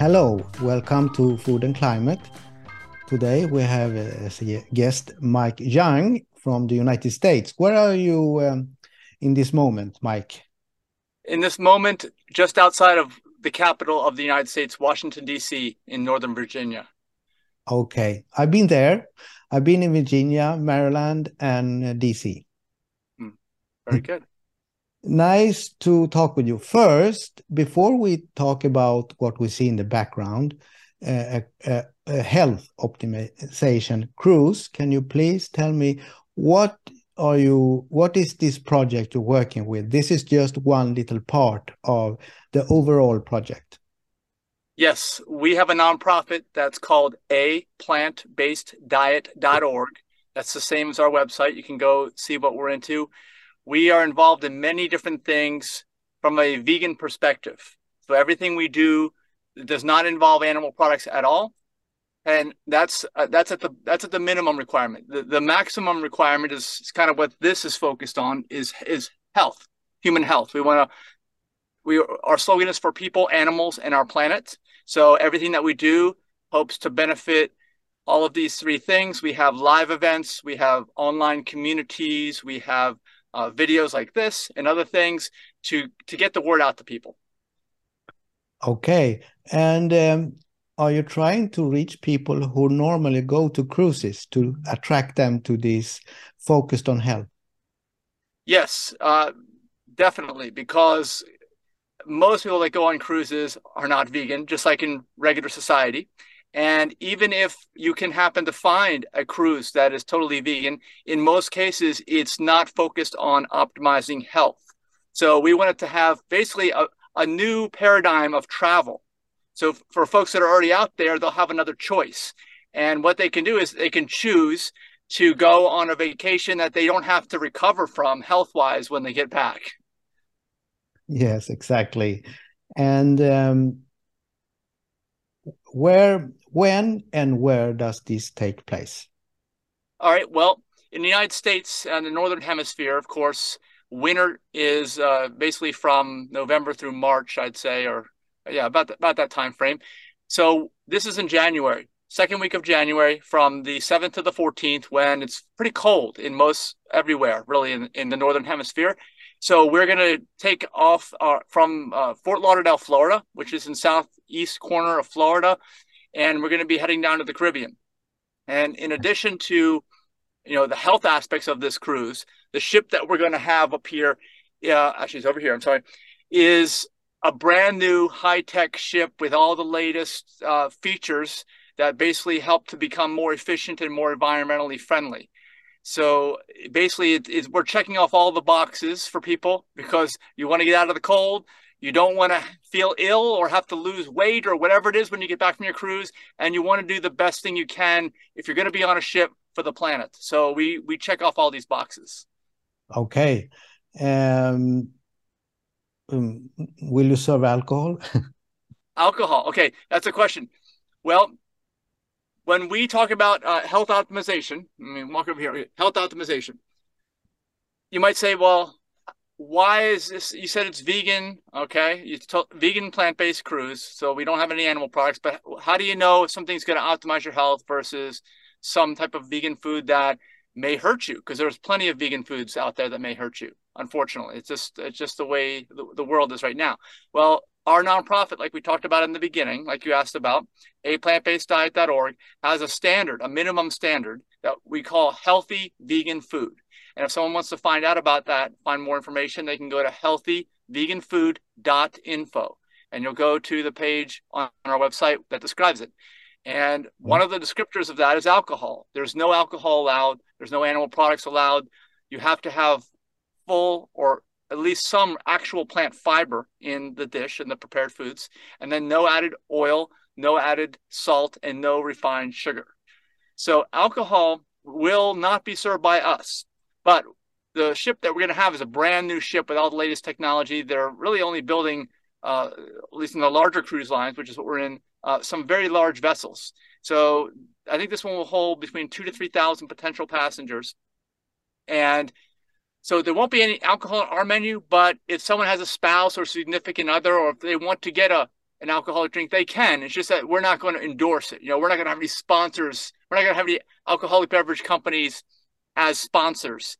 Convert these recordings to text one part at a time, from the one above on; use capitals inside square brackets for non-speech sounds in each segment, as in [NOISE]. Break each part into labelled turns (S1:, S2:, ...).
S1: Hello, welcome to Food and Climate. Today we have as a guest Mike Young from the United States. Where are you um, in this moment, Mike?
S2: In this moment, just outside of the capital of the United States, Washington, D.C., in Northern Virginia.
S1: Okay, I've been there. I've been in Virginia, Maryland, and uh, D.C.
S2: Hmm. Very good.
S1: Nice to talk with you. First, before we talk about what we see in the background, uh, a, a health optimization cruise, can you please tell me what are you what is this project you're working with? This is just one little part of the overall project.
S2: Yes we have a nonprofit that's called a plant-based diet.org that's the same as our website. You can go see what we're into we are involved in many different things from a vegan perspective so everything we do does not involve animal products at all and that's uh, that's at the that's at the minimum requirement. The, the maximum requirement is, is kind of what this is focused on is is health, human health. We want to we our slogan is for people, animals, and our planet. So everything that we do hopes to benefit all of these three things. We have live events, we have online communities, we have uh, videos like this and other things to to get the word out to people.
S1: Okay, and um, are you trying to reach people who normally go to cruises to attract them to this focused on health?
S2: Yes, uh, definitely, because most people that go on cruises are not vegan, just like in regular society. And even if you can happen to find a cruise that is totally vegan, in most cases, it's not focused on optimizing health. So we wanted to have basically a, a new paradigm of travel so for folks that are already out there, they'll have another choice. And what they can do is they can choose to go on a vacation that they don't have to recover from health wise when they get back.
S1: Yes, exactly. And um, where, when, and where does this take place?
S2: All right. Well, in the United States and the Northern Hemisphere, of course, winter is uh, basically from November through March, I'd say, or yeah, about about that time frame. So this is in January, second week of January, from the seventh to the fourteenth, when it's pretty cold in most everywhere, really in, in the northern hemisphere. So we're going to take off uh, from uh, Fort Lauderdale, Florida, which is in southeast corner of Florida, and we're going to be heading down to the Caribbean. And in addition to, you know, the health aspects of this cruise, the ship that we're going to have up here, yeah, actually it's over here. I'm sorry, is a brand new high tech ship with all the latest uh, features that basically help to become more efficient and more environmentally friendly. So basically, it, it, we're checking off all the boxes for people because you want to get out of the cold. You don't want to feel ill or have to lose weight or whatever it is when you get back from your cruise. And you want to do the best thing you can if you're going to be on a ship for the planet. So we we check off all these boxes.
S1: Okay. Um, um, will you serve alcohol? [LAUGHS]
S2: alcohol. Okay, that's a question. Well, when we talk about uh, health optimization, I mean, walk over here. Health optimization. You might say, well, why is this? You said it's vegan, okay? You vegan plant-based cruise, so we don't have any animal products. But how do you know if something's going to optimize your health versus some type of vegan food that may hurt you? Because there's plenty of vegan foods out there that may hurt you unfortunately it's just it's just the way the, the world is right now well our nonprofit like we talked about in the beginning like you asked about a plant-based diet.org has a standard a minimum standard that we call healthy vegan food. And if someone wants to find out about that find more information they can go to healthyveganfood.info and you'll go to the page on our website that describes it. And mm-hmm. one of the descriptors of that is alcohol. There's no alcohol allowed. There's no animal products allowed. You have to have full or at least some actual plant fiber in the dish and the prepared foods, and then no added oil, no added salt, and no refined sugar. So alcohol will not be served by us, but the ship that we're going to have is a brand new ship with all the latest technology. They're really only building, uh, at least in the larger cruise lines, which is what we're in, uh, some very large vessels. So I think this one will hold between two to three thousand potential passengers, and so there won't be any alcohol on our menu, but if someone has a spouse or significant other, or if they want to get a an alcoholic drink, they can. It's just that we're not going to endorse it. You know, we're not going to have any sponsors. We're not going to have any alcoholic beverage companies as sponsors.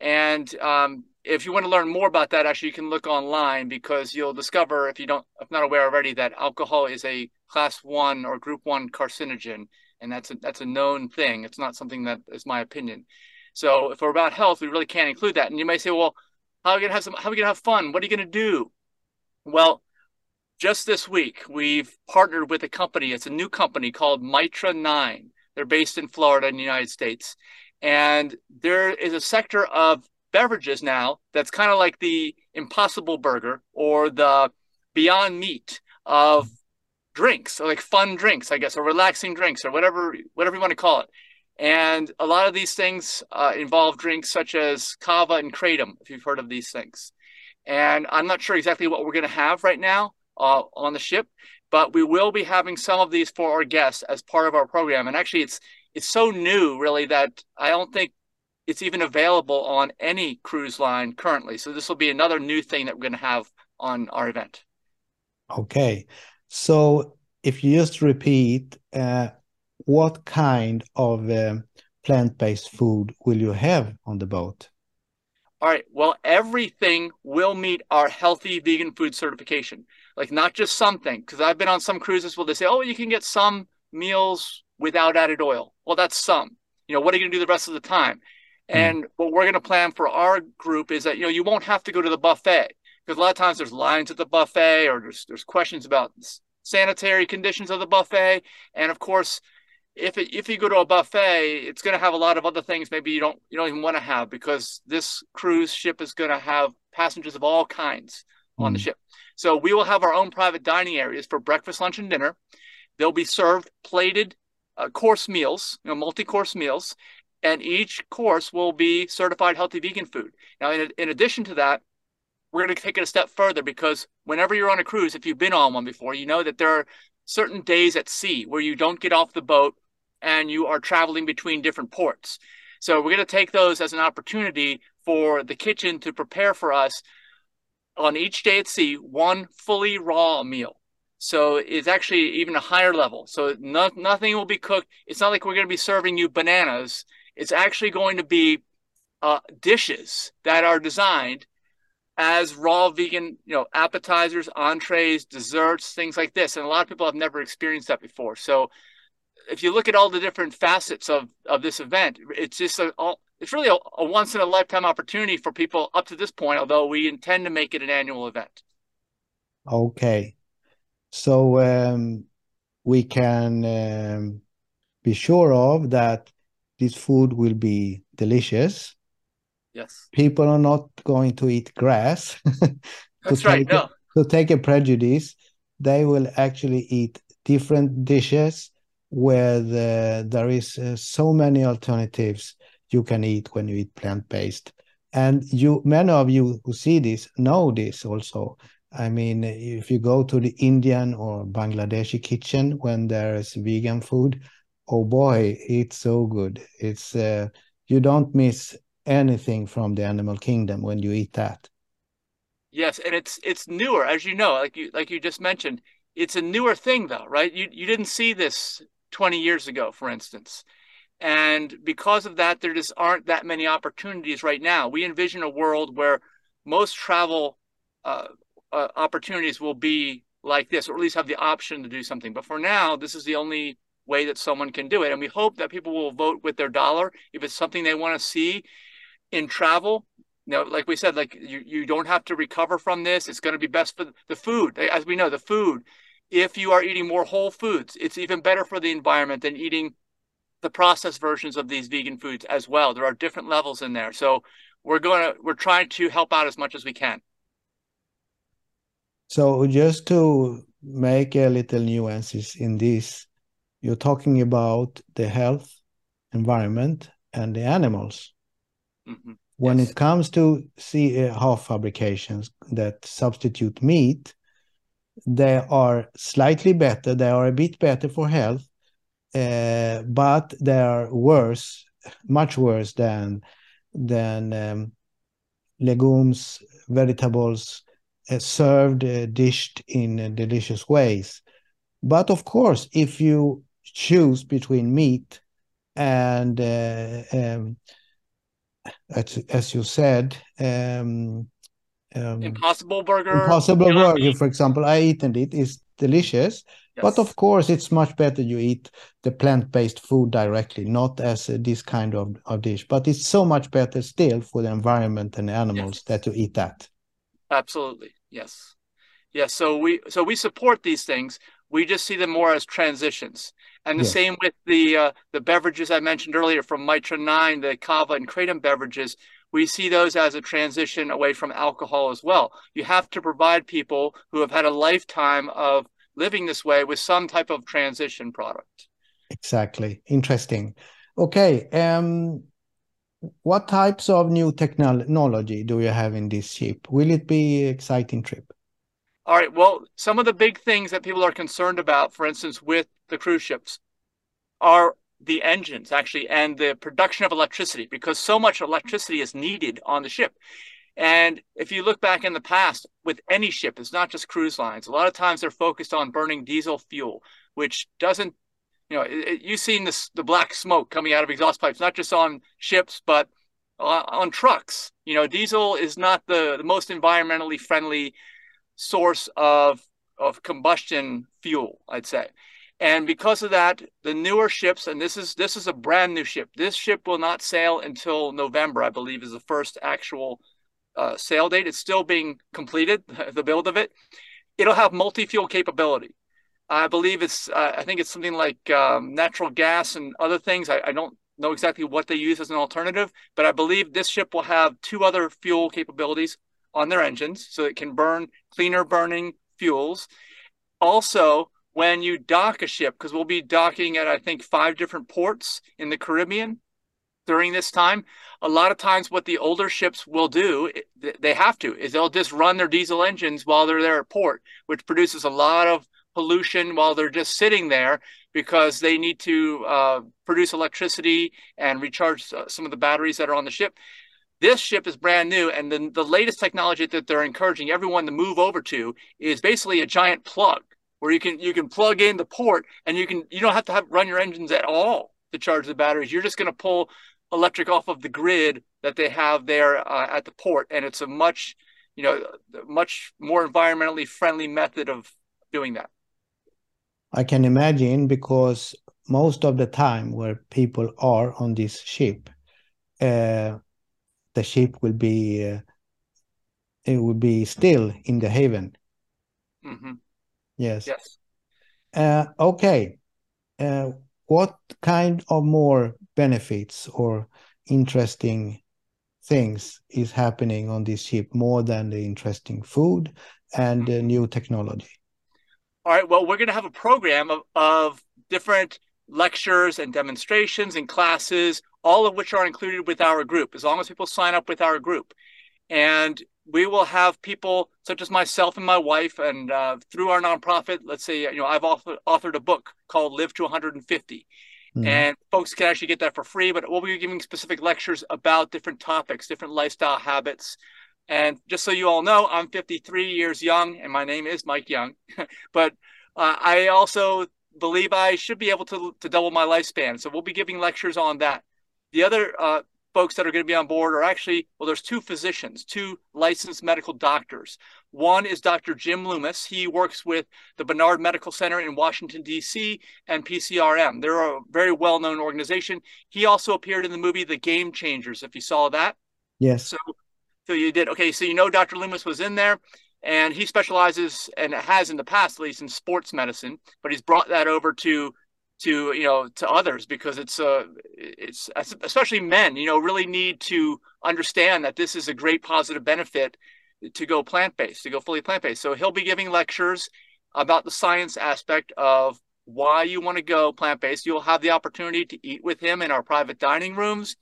S2: And um, if you want to learn more about that, actually, you can look online because you'll discover, if you don't, if not aware already, that alcohol is a class one or group one carcinogen, and that's a, that's a known thing. It's not something that is my opinion. So if we're about health, we really can't include that. And you may say, well, how are we gonna have some? How are we gonna have fun? What are you gonna do? Well, just this week, we've partnered with a company. It's a new company called Mitra Nine. They're based in Florida in the United States. And there is a sector of beverages now that's kind of like the Impossible Burger or the Beyond Meat of drinks, or like fun drinks, I guess, or relaxing drinks, or whatever whatever you want to call it. And a lot of these things uh, involve drinks such as kava and kratom, if you've heard of these things. And I'm not sure exactly what we're going to have right now uh, on the ship, but we will be having some of these for our guests as part of our program. And actually, it's it's so new, really, that I don't think it's even available on any cruise line currently. So this will be another new thing that we're going to have on our event.
S1: Okay, so if you just repeat, uh, what kind of uh, plant-based food will you have on the boat?
S2: All right. Well, everything will meet our healthy vegan food certification. Like not just something, because I've been on some cruises where they say, "Oh, you can get some meals without added oil." Well, that's some. You know, what are you going to do the rest of the time? Mm. And what we're going to plan for our group is that you know you won't have to go to the buffet because a lot of times there's lines at the buffet or there's there's questions about sanitary conditions of the buffet, and of course if it, if you go to a buffet, it's going to have a lot of other things maybe you don't you don't even want to have because this cruise ship is going to have passengers of all kinds on the hmm. ship. So we will have our own private dining areas for breakfast, lunch, and dinner. They'll be served plated uh, course meals, you know, multi-course meals, and each course will be certified healthy vegan food. Now, in, in addition to that, we're going to take it a step further because whenever you're on a cruise, if you've been on one before, you know that there are certain days at sea where you don't get off the boat and you are traveling between different ports. So we're going to take those as an opportunity for the kitchen to prepare for us on each day at sea one fully raw meal. So it's actually even a higher level. So no, nothing will be cooked. It's not like we're going to be serving you bananas. It's actually going to be uh, dishes that are designed as raw vegan, you know, appetizers, entrees, desserts, things like this. And a lot of people have never experienced that before. So if you look at all the different facets of of this event, it's just a all, it's really a, a once in a lifetime opportunity for people up to this point. Although we intend to make it an annual event.
S1: Okay, so um, we can um, be sure of that this food will be delicious.
S2: Yes.
S1: People are not going to eat grass. [LAUGHS]
S2: That's right. No.
S1: to take a prejudice, they will actually eat different dishes where the, there is uh, so many alternatives you can eat when you eat plant-based. And you many of you who see this know this also. I mean if you go to the indian or bangladeshi kitchen when there is vegan food oh boy it's so good. It's uh, you don't miss anything from the animal kingdom when you eat that.
S2: Yes and it's it's newer as you know like you like you just mentioned. It's a newer thing though right? You you didn't see this 20 years ago, for instance. And because of that, there just aren't that many opportunities right now. We envision a world where most travel uh, uh, opportunities will be like this, or at least have the option to do something. But for now, this is the only way that someone can do it. And we hope that people will vote with their dollar if it's something they want to see in travel. Know, like we said, like you, you don't have to recover from this. It's going to be best for the food. As we know, the food if you are eating more whole foods, it's even better for the environment than eating the processed versions of these vegan foods as well. There are different levels in there. So we're going to we're trying to help out as much as we can.
S1: So just to make a little nuances in this, you're talking about the health, environment, and the animals. Mm-hmm. When yes. it comes to see uh, half fabrications that substitute meat, they are slightly better. They are a bit better for health, uh, but they are worse, much worse than than um, legumes, vegetables, uh, served, uh, dished in delicious ways. But of course, if you choose between meat and, um, as, as, you said, um,
S2: um, Impossible Burger.
S1: Impossible Burger, for example, I eaten it. It's delicious. Yes. But of course, it's much better you eat the plant-based food directly, not as a, this kind of, of dish. But it's so much better still for the environment and animals yes. that you eat that.
S2: Absolutely, yes, yes. So we so we support these things. We just see them more as transitions, and the yes. same with the uh, the beverages I mentioned earlier from Mitra Nine, the Kava and Kratom beverages we see those as a transition away from alcohol as well. You have to provide people who have had a lifetime of living this way with some type of transition product.
S1: Exactly. Interesting. Okay. Um, what types of new technology do you have in this ship? Will it be exciting trip?
S2: All right. Well, some of the big things that people are concerned about, for instance, with the cruise ships, are the engines actually and the production of electricity because so much electricity is needed on the ship. And if you look back in the past with any ship, it's not just cruise lines. A lot of times they're focused on burning diesel fuel, which doesn't, you know, it, it, you've seen this the black smoke coming out of exhaust pipes, not just on ships but uh, on trucks. You know, diesel is not the, the most environmentally friendly source of of combustion fuel, I'd say. And because of that, the newer ships, and this is this is a brand new ship. This ship will not sail until November, I believe, is the first actual uh, sail date. It's still being completed, [LAUGHS] the build of it. It'll have multi-fuel capability. I believe it's, uh, I think it's something like um, natural gas and other things. I, I don't know exactly what they use as an alternative, but I believe this ship will have two other fuel capabilities on their engines, so it can burn cleaner burning fuels. Also, when you dock a ship, because we'll be docking at, I think, five different ports in the Caribbean during this time. A lot of times, what the older ships will do, they have to, is they'll just run their diesel engines while they're there at port, which produces a lot of pollution while they're just sitting there because they need to uh, produce electricity and recharge uh, some of the batteries that are on the ship. This ship is brand new, and the, the latest technology that they're encouraging everyone to move over to is basically a giant plug where you can you can plug in the port and you can you don't have to have run your engines at all to charge the batteries. You're just going to pull electric off of the grid that they have there uh, at the port, and it's a much you know much more environmentally friendly method of doing that.
S1: I can imagine because most of the time where people are on this ship, uh, the ship will be uh, it will be still in the haven. Mm-hmm. Yes.
S2: Yes.
S1: Uh, okay. Uh, what kind of more benefits or interesting things is happening on this ship more than the interesting food and the new technology?
S2: All right. Well, we're going to have a program of, of different lectures and demonstrations and classes, all of which are included with our group, as long as people sign up with our group. And we will have people such as myself and my wife, and uh, through our nonprofit, let's say, you know, I've authored, authored a book called Live to 150. Mm-hmm. And folks can actually get that for free, but we'll be giving specific lectures about different topics, different lifestyle habits. And just so you all know, I'm 53 years young, and my name is Mike Young. [LAUGHS] but uh, I also believe I should be able to, to double my lifespan. So we'll be giving lectures on that. The other uh, folks that are going to be on board are actually, well, there's two physicians, two licensed medical doctors. One is Dr. Jim Loomis. He works with the Barnard Medical Center in Washington, D.C., and PCRM. They're a very well known organization. He also appeared in the movie The Game Changers, if you saw that.
S1: Yes.
S2: So, so you did. Okay, so you know Dr. Loomis was in there. And he specializes and has in the past, at least, in sports medicine, but he's brought that over to to you know to others because it's uh it's especially men you know really need to understand that this is a great positive benefit to go plant-based to go fully plant-based. So he'll be giving lectures about the science aspect of why you want to go plant-based. You'll have the opportunity to eat with him in our private dining rooms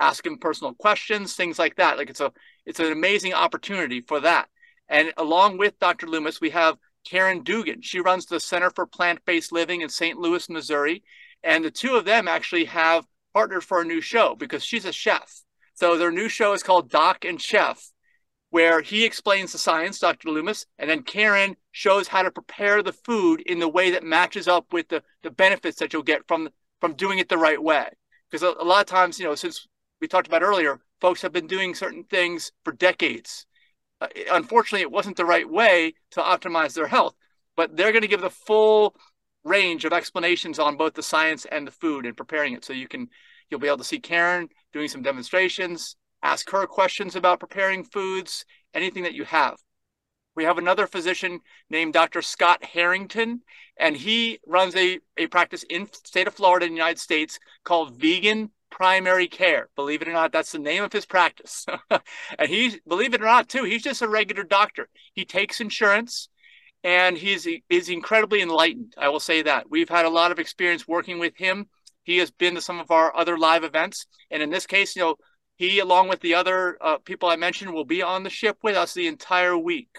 S2: ask him personal questions things like that. Like it's a it's an amazing opportunity for that. And along with dr loomis we have Caryn Dugan. She runs the Center for Plant Based Living in St. Louis, Missouri. And the two of them actually have partnered for a new show because she's a chef. So their new show is called Doc and Chef. where he explains the science, Dr. Loomis, and then Karen shows how to prepare the food in the way that matches up with the, the benefits that you'll get from from doing it the right way. Because a, a lot of times, you know, since we talked about earlier, folks have been doing certain things for decades. Uh, unfortunately, it wasn't the right way to optimize their health, but they're going to give the full range of explanations on both the science and the food and preparing it. So you can you'll be able to see Caryn doing some demonstrations, ask her questions about preparing foods, anything that you have. We have another physician named Dr. Scott Harrington, and he runs a, a practice in state of Florida in the United States called Vegan Primary Care. Believe it or not, that's the name of his practice. [LAUGHS] and he, believe it or not, too, he's just a regular doctor. He takes insurance and he's is incredibly enlightened. I will say that. We've had a lot of experience working with him. He has been to some of our other live events, and in this case, you know, he, along with the other uh, people I mentioned, will be on the ship with us the entire week.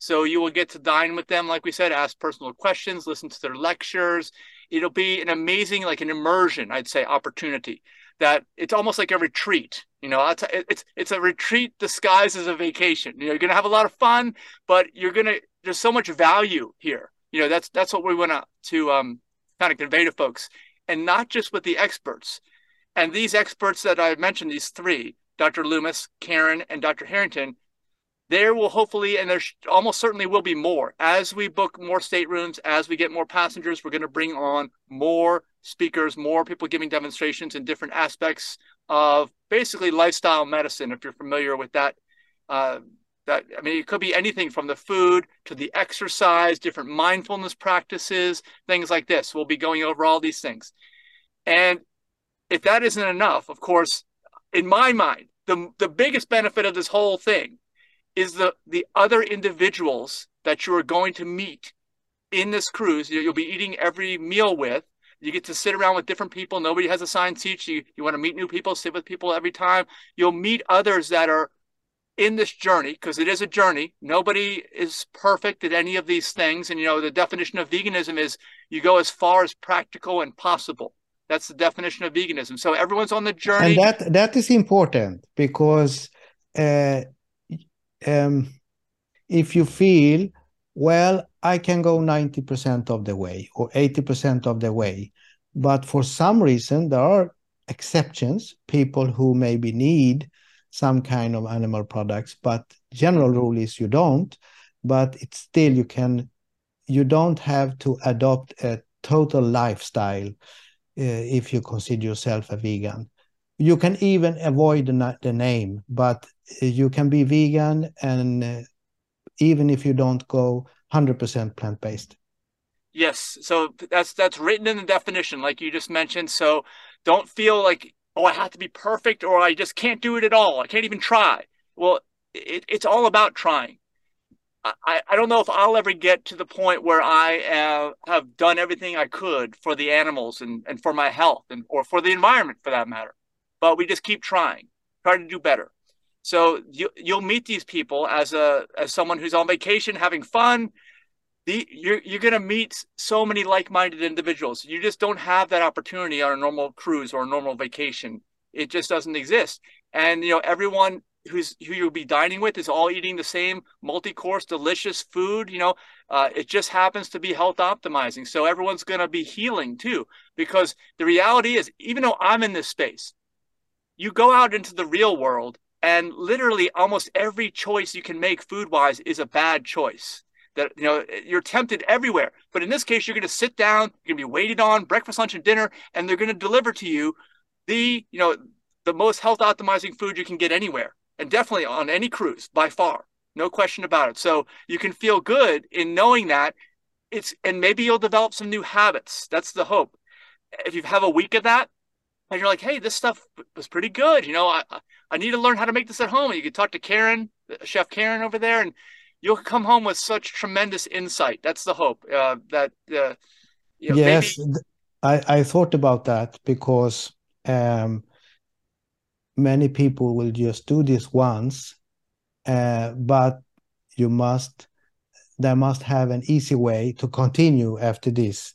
S2: So you will get to dine with them, like we said, ask personal questions, listen to their lectures. It'll be an amazing, like an immersion, I'd say, opportunity. That it's almost like a retreat. You know, it's it's, a retreat disguised as a vacation. You know, you're gonna have a lot of fun, but you're gonna there's so much value here. You know, that's that's what we want to to um, kind of convey to folks, and not just with the experts. And these experts that I mentioned, these three, Dr. Loomis, Caryn, and Dr. Harrington, there will hopefully, and there almost certainly will be more. As we book more staterooms, as we get more passengers, we're going to bring on more speakers, more people giving demonstrations in different aspects of basically lifestyle medicine. If you're familiar with that, uh, that I mean, it could be anything from the food to the exercise, different mindfulness practices, things like this. We'll be going over all these things, and if that isn't enough, of course, in my mind, the the biggest benefit of this whole thing is the the other individuals that you are going to meet in this cruise. You'll be eating every meal with. You get to sit around with different people. Nobody has assigned seats. You you want to meet new people, sit with people every time. You'll meet others that are in this journey because it is a journey. Nobody is perfect at any of these things, and you know the definition of veganism is you go as far as practical and possible. That's the definition of veganism. So everyone's on the journey.
S1: And that that is important because uh, um, if you feel, well, I can go 90% of the way or 80% of the way, but for some reason there are exceptions, people who maybe need some kind of animal products, but general rule is you don't, but it's still you can you don't have to adopt a total lifestyle uh, if you consider yourself a vegan. You can even avoid the, the name, but you can be vegan and uh, even if you don't go 100% plant-based.
S2: Yes, so that's that's written in the definition, like you just mentioned. So don't feel like oh I have to be perfect or I just can't do it at all. I can't even try. Well, it, it's all about trying. I, I don't know if I'll ever get to the point where I have, have done everything I could for the animals and, and for my health and or for the environment for that matter. But we just keep trying, trying to do better. So you you'll meet these people as a as someone who's on vacation having fun. The, you're you're gonna meet so many like-minded individuals. You just don't have that opportunity on a normal cruise or a normal vacation. It just doesn't exist. And you know everyone who's who you'll be dining with is all eating the same multi-course delicious food you know uh, it just happens to be health optimizing so everyone's going to be healing too because the reality is even though i'm in this space you go out into the real world and literally almost every choice you can make food wise is a bad choice that you know you're tempted everywhere but in this case you're going to sit down you're going to be waited on breakfast lunch and dinner and they're going to deliver to you the you know the most health optimizing food you can get anywhere and definitely on any cruise by far, no question about it. So you can feel good in knowing that it's, and maybe you'll develop some new habits. That's the hope. If you have a week of that, and you're like, hey, this stuff was pretty good. You know, I I need to learn how to make this at home. And you can talk to Caryn, Chef Caryn over there, and you'll come home with such tremendous insight. That's the hope. Uh, that uh,
S1: you know, yes, maybe... I I thought about that because um, many people will just do this once, uh, but you must they must have an easy way to continue after this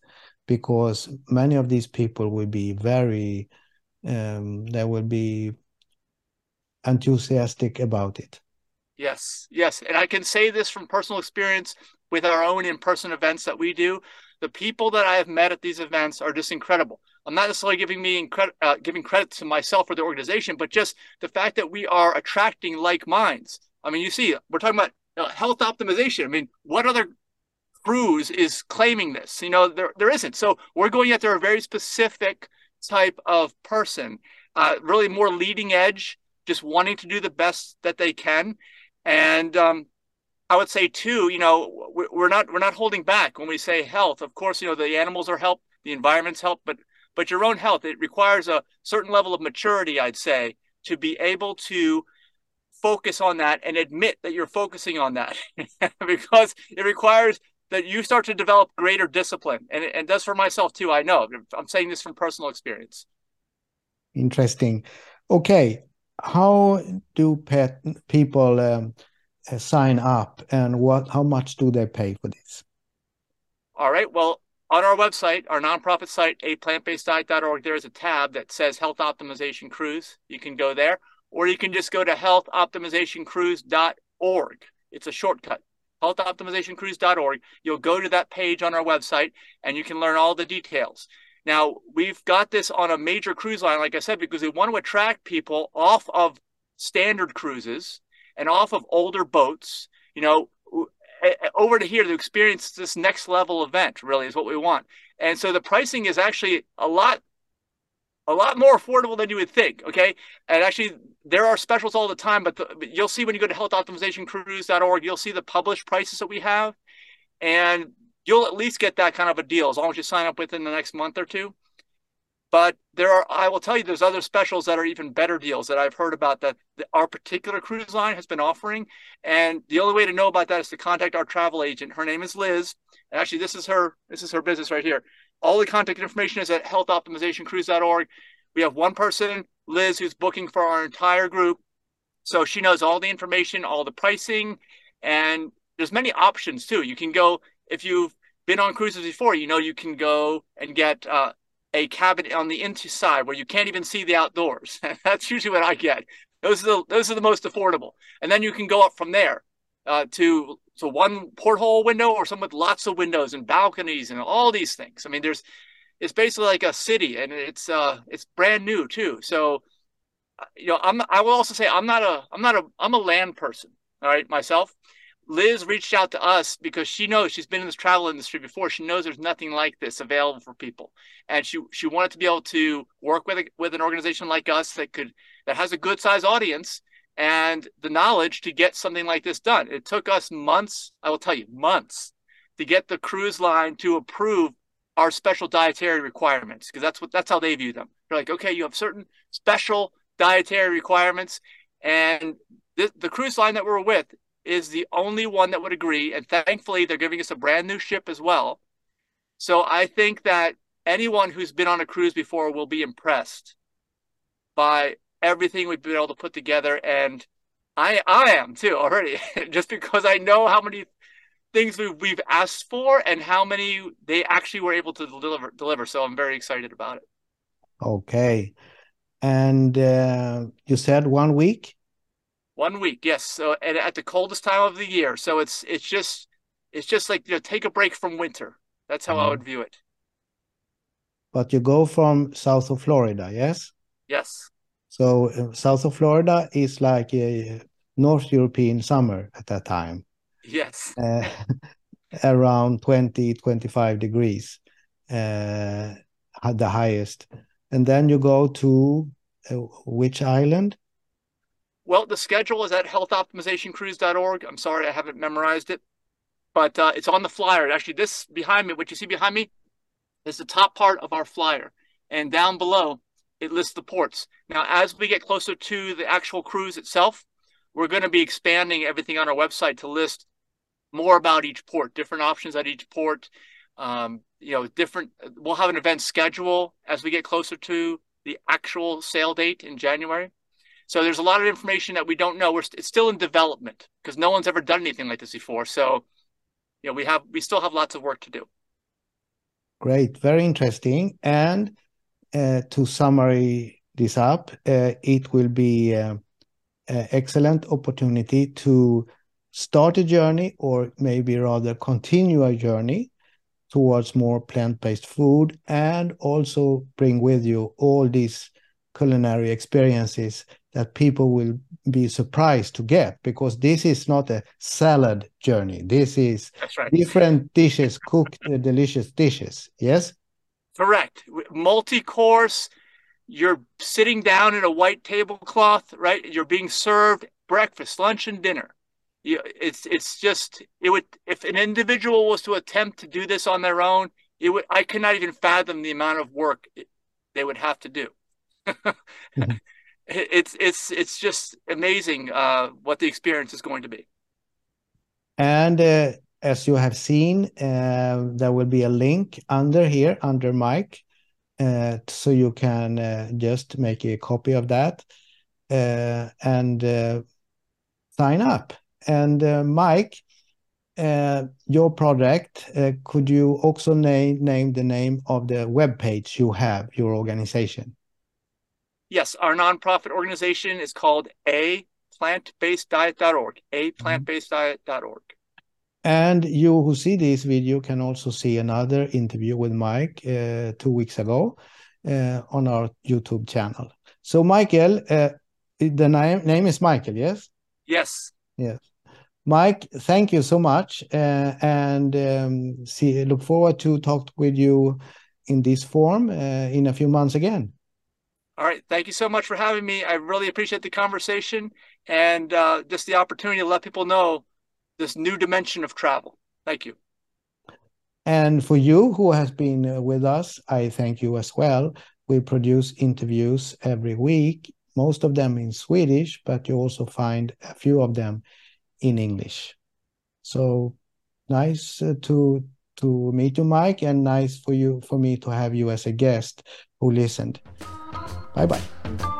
S1: because many of these people will be very um, they will be enthusiastic about it
S2: Yes, yes. And I can say this from personal experience with our own in person events that we do. The people that I have met at these events are just incredible. I'm not necessarily giving me incre- uh, giving credit to myself or the organization, but just the fact that we are attracting like minds. I mean, you see, we're talking about uh, health optimization. I mean, what other cruise is claiming this? You know, there there isn't. So we're going after a very specific type of person, uh, really more leading edge, just wanting to do the best that they can. And um, I would say too, you know, we're not we're not holding back when we say health. Of course, you know the animals are help, the environment's help, but but your own health it requires a certain level of maturity, I'd say, to be able to focus on that and admit that you're focusing on that [LAUGHS] because it requires that you start to develop greater discipline. And and does for myself too i know. I'm saying this from personal experience.
S1: Interesting. Okay. How do pet people um, uh, sign up? And what how much do they pay for this?
S2: All right. Well on our website our nonprofit site a plant-based diet.org there is a tab that says health optimization cruise. You can go there. Or you can just go to healthoptimizationcruise.org it's a shortcut healthoptimizationcruise.org you'll go to that page on our website and you can learn all the details now, we've got this on a major cruise line, like I said, because we want to attract people off of standard cruises and off of older boats, you know, over to here to experience this next level event, really, is what we want. And so the pricing is actually a lot a lot more affordable than you would think. Okay. And actually, there are specials all the time, but, the, but you'll see when you go to healthoptimizationcruise.org, you'll see the published prices that we have. And you'll at least get that kind of a deal as long as you sign up within the next month or two. But there are, I will tell you, there's other specials that are even better deals that I've heard about that our particular cruise line has been offering. And the only way to know about that is to contact our travel agent. Her name is Liz. And actually, this is her, this is her business right here. All the contact information is at healthoptimizationcruise.org. We have one person, Liz, who's booking for our entire group. So she knows all the information, all the pricing, and there's many options too. You can go if you've been on cruises before, you know you can go and get uh, a cabin on the inside where you can't even see the outdoors. [LAUGHS] That's usually what I get. Those are the those are the most affordable, and then you can go up from there uh, to to one porthole window or some with lots of windows and balconies and all these things. I mean, there's it's basically like a city, and it's uh it's brand new too. So uh, you know, I'm I will also say I'm not a I'm not a I'm a land person. All right, myself. Liz reached out to us because she knows she's been in this travel industry before. She knows there's nothing like this available for people, and she she wanted to be able to work with a, with an organization like us that could that has a good size audience and the knowledge to get something like this done. It took us months. I will tell you months to get the cruise line to approve our special dietary requirements because that's what that's how they view them. They're like, okay, you have certain special dietary requirements, and the, the cruise line that we're with is the only one that would agree. And thankfully, they're giving us a brand new ship as well. So I think that anyone who's been on a cruise before will be impressed by everything we've been able to put together. And I, I am too already, [LAUGHS] just because I know how many things we've, we've asked for and how many they actually were able to deliver. Deliver. So I'm very excited about it.
S1: Okay. And uh, you said one week?
S2: One week, yes. So at, at the coldest time of the year. So it's it's just it's just like you know take a break from winter. That's how mm-hmm. I would view it.
S1: But you go from south of Florida, yes?
S2: Yes.
S1: So uh, south of Florida is like a North European summer at that time.
S2: Yes.
S1: Uh, [LAUGHS] around 20, 25 degrees, uh, the highest. And then you go to uh, which island?
S2: Well, the schedule is at healthoptimizationcruise.org. I'm sorry, I haven't memorized it, but uh, it's on the flyer. Actually, this behind me, what you see behind me, is the top part of our flyer. And down below, it lists the ports. Now, as we get closer to the actual cruise itself, we're going to be expanding everything on our website to list more about each port, different options at each port. Um, you know, different. We'll have an event schedule as we get closer to the actual sail date in January. So there's a lot of information that we don't know. We're it's still in development because no one's ever done anything like this before. So, you know, we have we still have lots of work to do.
S1: Great, very interesting. And to summary this up, uh, it will be uh, uh, excellent opportunity to start a journey or maybe rather continue a journey towards more plant-based food and also bring with you all these culinary experiences that people will be surprised to get because this is not a salad journey. This is
S2: right.
S1: different dishes cooked uh, delicious dishes. Yes
S2: correct. Multi-course you're sitting down in a white tablecloth right? You're being served breakfast lunch and dinner. You, it's it's just it would if an individual was to attempt to do this on their own it would i cannot even fathom the amount of work it, they would have to do. Mm-hmm. [LAUGHS] it's it's it's just amazing uh, what the experience is going to be.
S1: And uh, as you have seen uh, there will be a link under here under mike uh, so you can uh, just make a copy of that uh, and sign up and uh, Mike, uh, your project, uh, could you also name name the name of the web page you have, your organization?
S2: Yes, our nonprofit organization is called a plantbaseddiet.org, a plantbaseddiet.org.
S1: And you who see this video can also see another interview with Mike uh, two weeks ago uh, on our YouTube channel. So, Michael, uh, the name, name is Michael, yes?
S2: Yes.
S1: Yes. Mike, thank you so much, uh, and um, see, look forward to talk with you in this form uh, in a few months again.
S2: All right, thank you so much for having me. I really appreciate the conversation and uh, just the opportunity to let people know this new dimension of travel. Thank you.
S1: And for you who has been uh, with us, I thank you as well. We produce interviews every week, most of them in Swedish, but you also find a few of them in English. So nice uh, to to meet you, Mike, and nice for you for me to have you as a guest who listened. Bye bye.